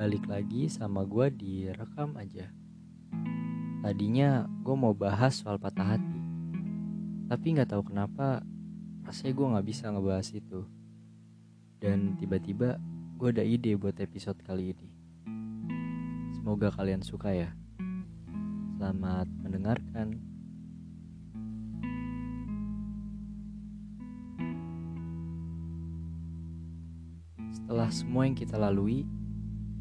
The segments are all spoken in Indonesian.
balik lagi sama gue di rekam aja. Tadinya gue mau bahas soal patah hati, tapi nggak tahu kenapa rasanya gue nggak bisa ngebahas itu. Dan tiba-tiba gue ada ide buat episode kali ini. Semoga kalian suka ya. Selamat mendengarkan. Setelah semua yang kita lalui,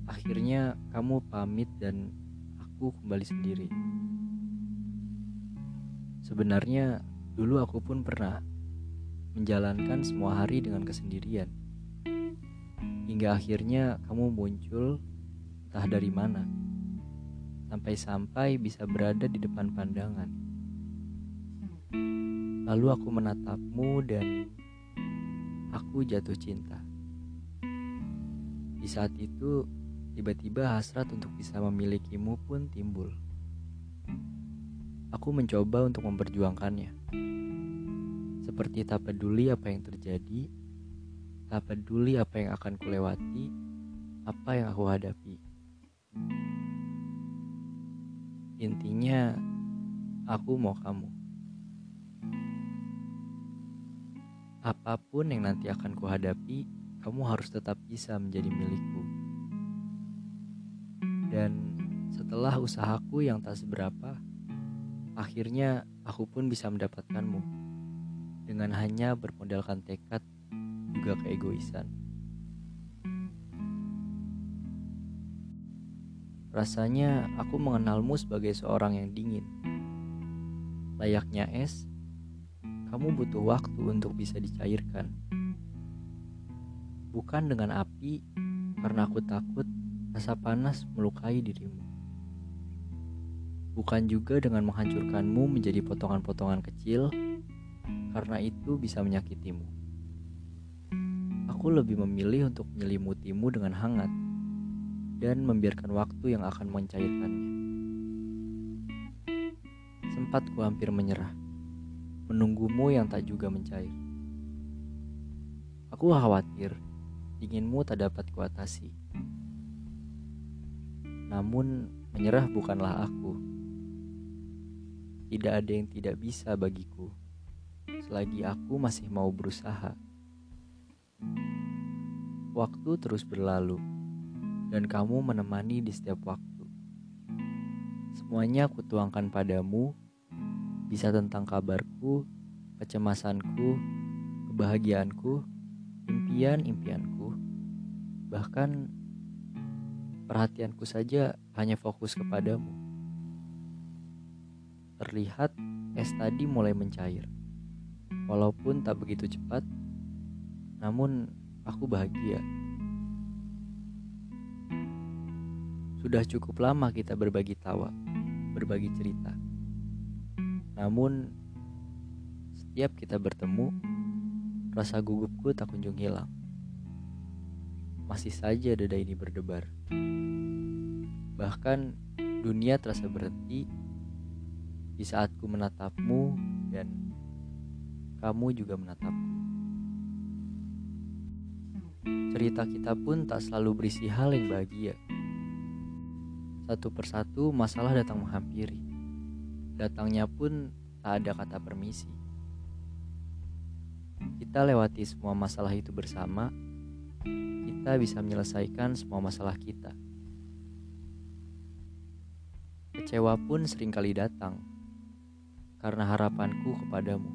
akhirnya kamu pamit dan aku kembali sendiri. Sebenarnya dulu aku pun pernah menjalankan semua hari dengan kesendirian. Hingga akhirnya kamu muncul entah dari mana. Sampai-sampai bisa berada di depan pandangan. Lalu aku menatapmu dan aku jatuh cinta. Di saat itu, tiba-tiba hasrat untuk bisa memilikimu pun timbul. Aku mencoba untuk memperjuangkannya. Seperti tak peduli apa yang terjadi, tak peduli apa yang akan kulewati, apa yang aku hadapi. Intinya, aku mau kamu. Apa pun yang nanti akan kuhadapi, kamu harus tetap bisa menjadi milikku. Dan setelah usahaku yang tak seberapa, akhirnya aku pun bisa mendapatkanmu dengan hanya bermodalkan tekad juga keegoisan. Rasanya aku mengenalmu sebagai seorang yang dingin. Layaknya es, kamu butuh waktu untuk bisa dicairkan. Bukan dengan api, karena aku takut rasa panas melukai dirimu. Bukan juga dengan menghancurkanmu menjadi potongan-potongan kecil, karena itu bisa menyakitimu. Aku lebih memilih untuk menyelimutimu dengan hangat dan membiarkan waktu yang akan mencairkannya. Sempat ku hampir menyerah, menunggumu yang tak juga mencair. Aku khawatir dinginmu tak dapat kuatasi. Namun menyerah bukanlah aku. Tidak ada yang tidak bisa bagiku selagi aku masih mau berusaha. Waktu terus berlalu dan kamu menemani di setiap waktu. Semuanya aku tuangkan padamu, bisa tentang kabarku, kecemasanku, kebahagiaanku, impian-impianku, bahkan perhatianku saja hanya fokus kepadamu. Terlihat es tadi mulai mencair. Walaupun tak begitu cepat, namun aku bahagia. Sudah cukup lama kita berbagi tawa, berbagi cerita. Namun, setiap kita bertemu, rasa gugupku tak kunjung hilang. Masih saja dada ini berdebar. Bahkan dunia terasa berhenti di saat ku menatapmu dan kamu juga menatapku. Cerita kita pun tak selalu berisi hal yang bahagia. Satu persatu masalah datang menghampiri. Datangnya pun tak ada kata permisi. Kita lewati semua masalah itu bersama, kita bisa menyelesaikan semua masalah kita. Kecewa pun sering kali datang karena harapanku kepadamu.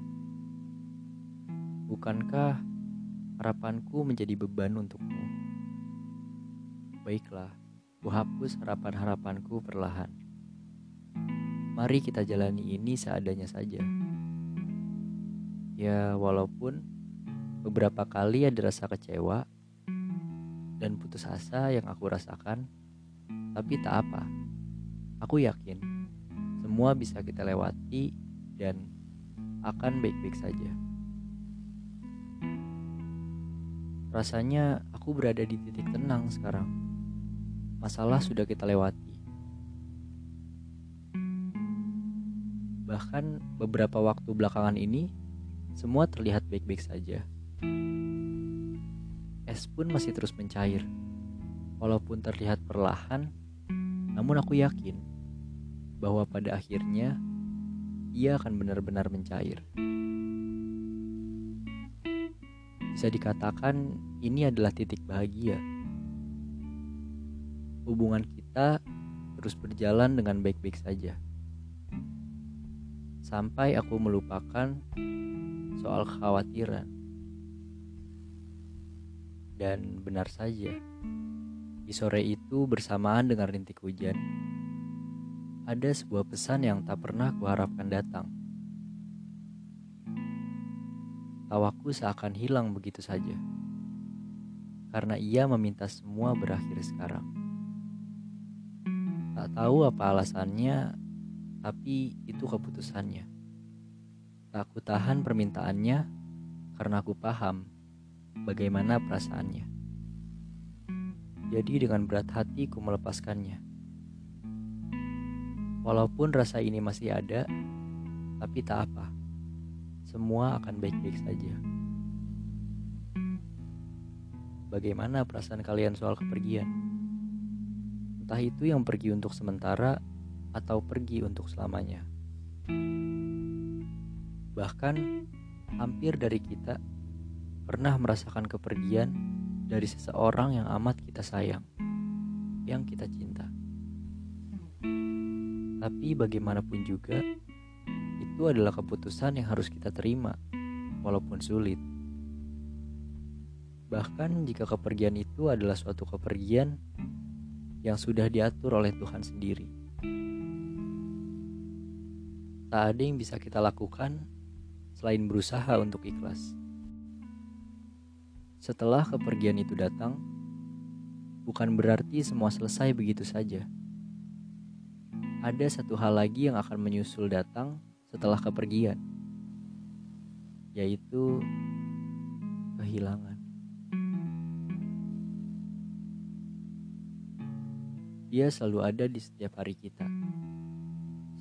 Bukankah harapanku menjadi beban untukmu? Baiklah, ku hapus harapan-harapanku perlahan. Mari kita jalani ini seadanya saja. Ya, walaupun beberapa kali ada rasa kecewa dan putus asa yang aku rasakan, tapi tak apa. Aku yakin semua bisa kita lewati dan akan baik-baik saja. Rasanya aku berada di titik tenang sekarang. Masalah sudah kita lewati. Bahkan beberapa waktu belakangan ini, semua terlihat baik-baik saja. Es pun masih terus mencair, Walaupun terlihat perlahan, namun aku yakin bahwa pada akhirnya ia akan benar-benar mencair. Bisa dikatakan ini adalah titik bahagia. Hubungan kita terus berjalan dengan baik-baik saja. Sampai aku melupakan soal kekhawatiran. Dan benar saja, di sore itu bersamaan dengan rintik hujan, ada sebuah pesan yang tak pernah kuharapkan datang. Tawaku seakan hilang begitu saja. Karena ia meminta semua berakhir sekarang. Tak tahu apa alasannya, tapi itu keputusannya. Tak aku tahan permintaannya karena aku paham bagaimana perasaannya. Jadi dengan berat hati ku melepaskannya. Walaupun rasa ini masih ada, tapi tak apa semua akan baik-baik saja. Bagaimana perasaan kalian soal kepergian? Entah itu yang pergi untuk sementara atau pergi untuk selamanya. Bahkan hampir dari kita pernah merasakan kepergian dari seseorang yang amat kita sayang, yang kita cinta. Tapi bagaimanapun juga, itu adalah keputusan yang harus kita terima, walaupun sulit. Bahkan jika kepergian itu adalah suatu kepergian yang sudah diatur oleh Tuhan sendiri. Tak ada yang bisa kita lakukan selain berusaha untuk ikhlas. Setelah kepergian itu datang, bukan berarti semua selesai begitu saja. Ada satu hal lagi yang akan menyusul datang setelah kepergian, yaitu kehilangan. Dia selalu ada di setiap hari kita,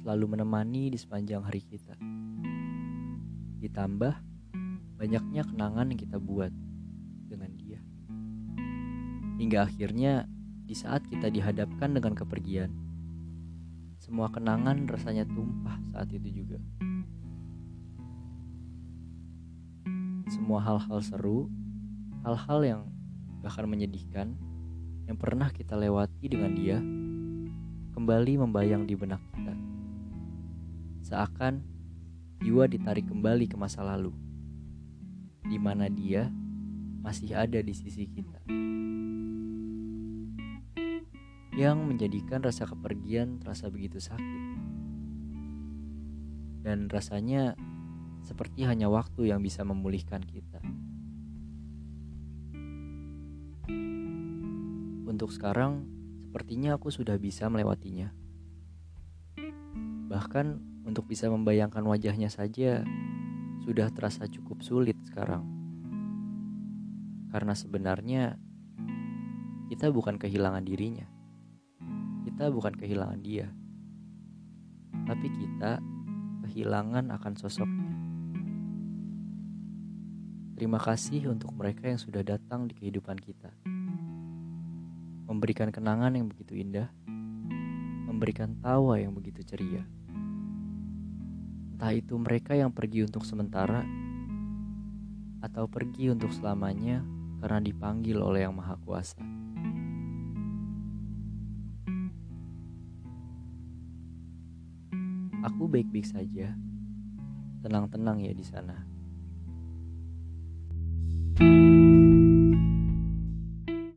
selalu menemani di sepanjang hari kita. Ditambah banyaknya kenangan yang kita buat. Hingga akhirnya di saat kita dihadapkan dengan kepergian, semua kenangan rasanya tumpah saat itu juga. Semua hal-hal seru, hal-hal yang bahkan menyedihkan yang pernah kita lewati dengan dia kembali membayang di benak kita. Seakan jiwa ditarik kembali ke masa lalu, di mana dia masih ada di sisi kita yang menjadikan rasa kepergian terasa begitu sakit. Dan rasanya seperti hanya waktu yang bisa memulihkan kita. Untuk sekarang, sepertinya aku sudah bisa melewatinya. Bahkan untuk bisa membayangkan wajahnya saja sudah terasa cukup sulit sekarang. Karena sebenarnya kita bukan kehilangan dirinya kita bukan kehilangan dia, tapi kita kehilangan akan sosoknya. Terima kasih untuk mereka yang sudah datang di kehidupan kita, memberikan kenangan yang begitu indah, memberikan tawa yang begitu ceria. Entah itu mereka yang pergi untuk sementara atau pergi untuk selamanya karena dipanggil oleh Yang Maha Kuasa. Aku baik-baik saja. Tenang-tenang ya di sana.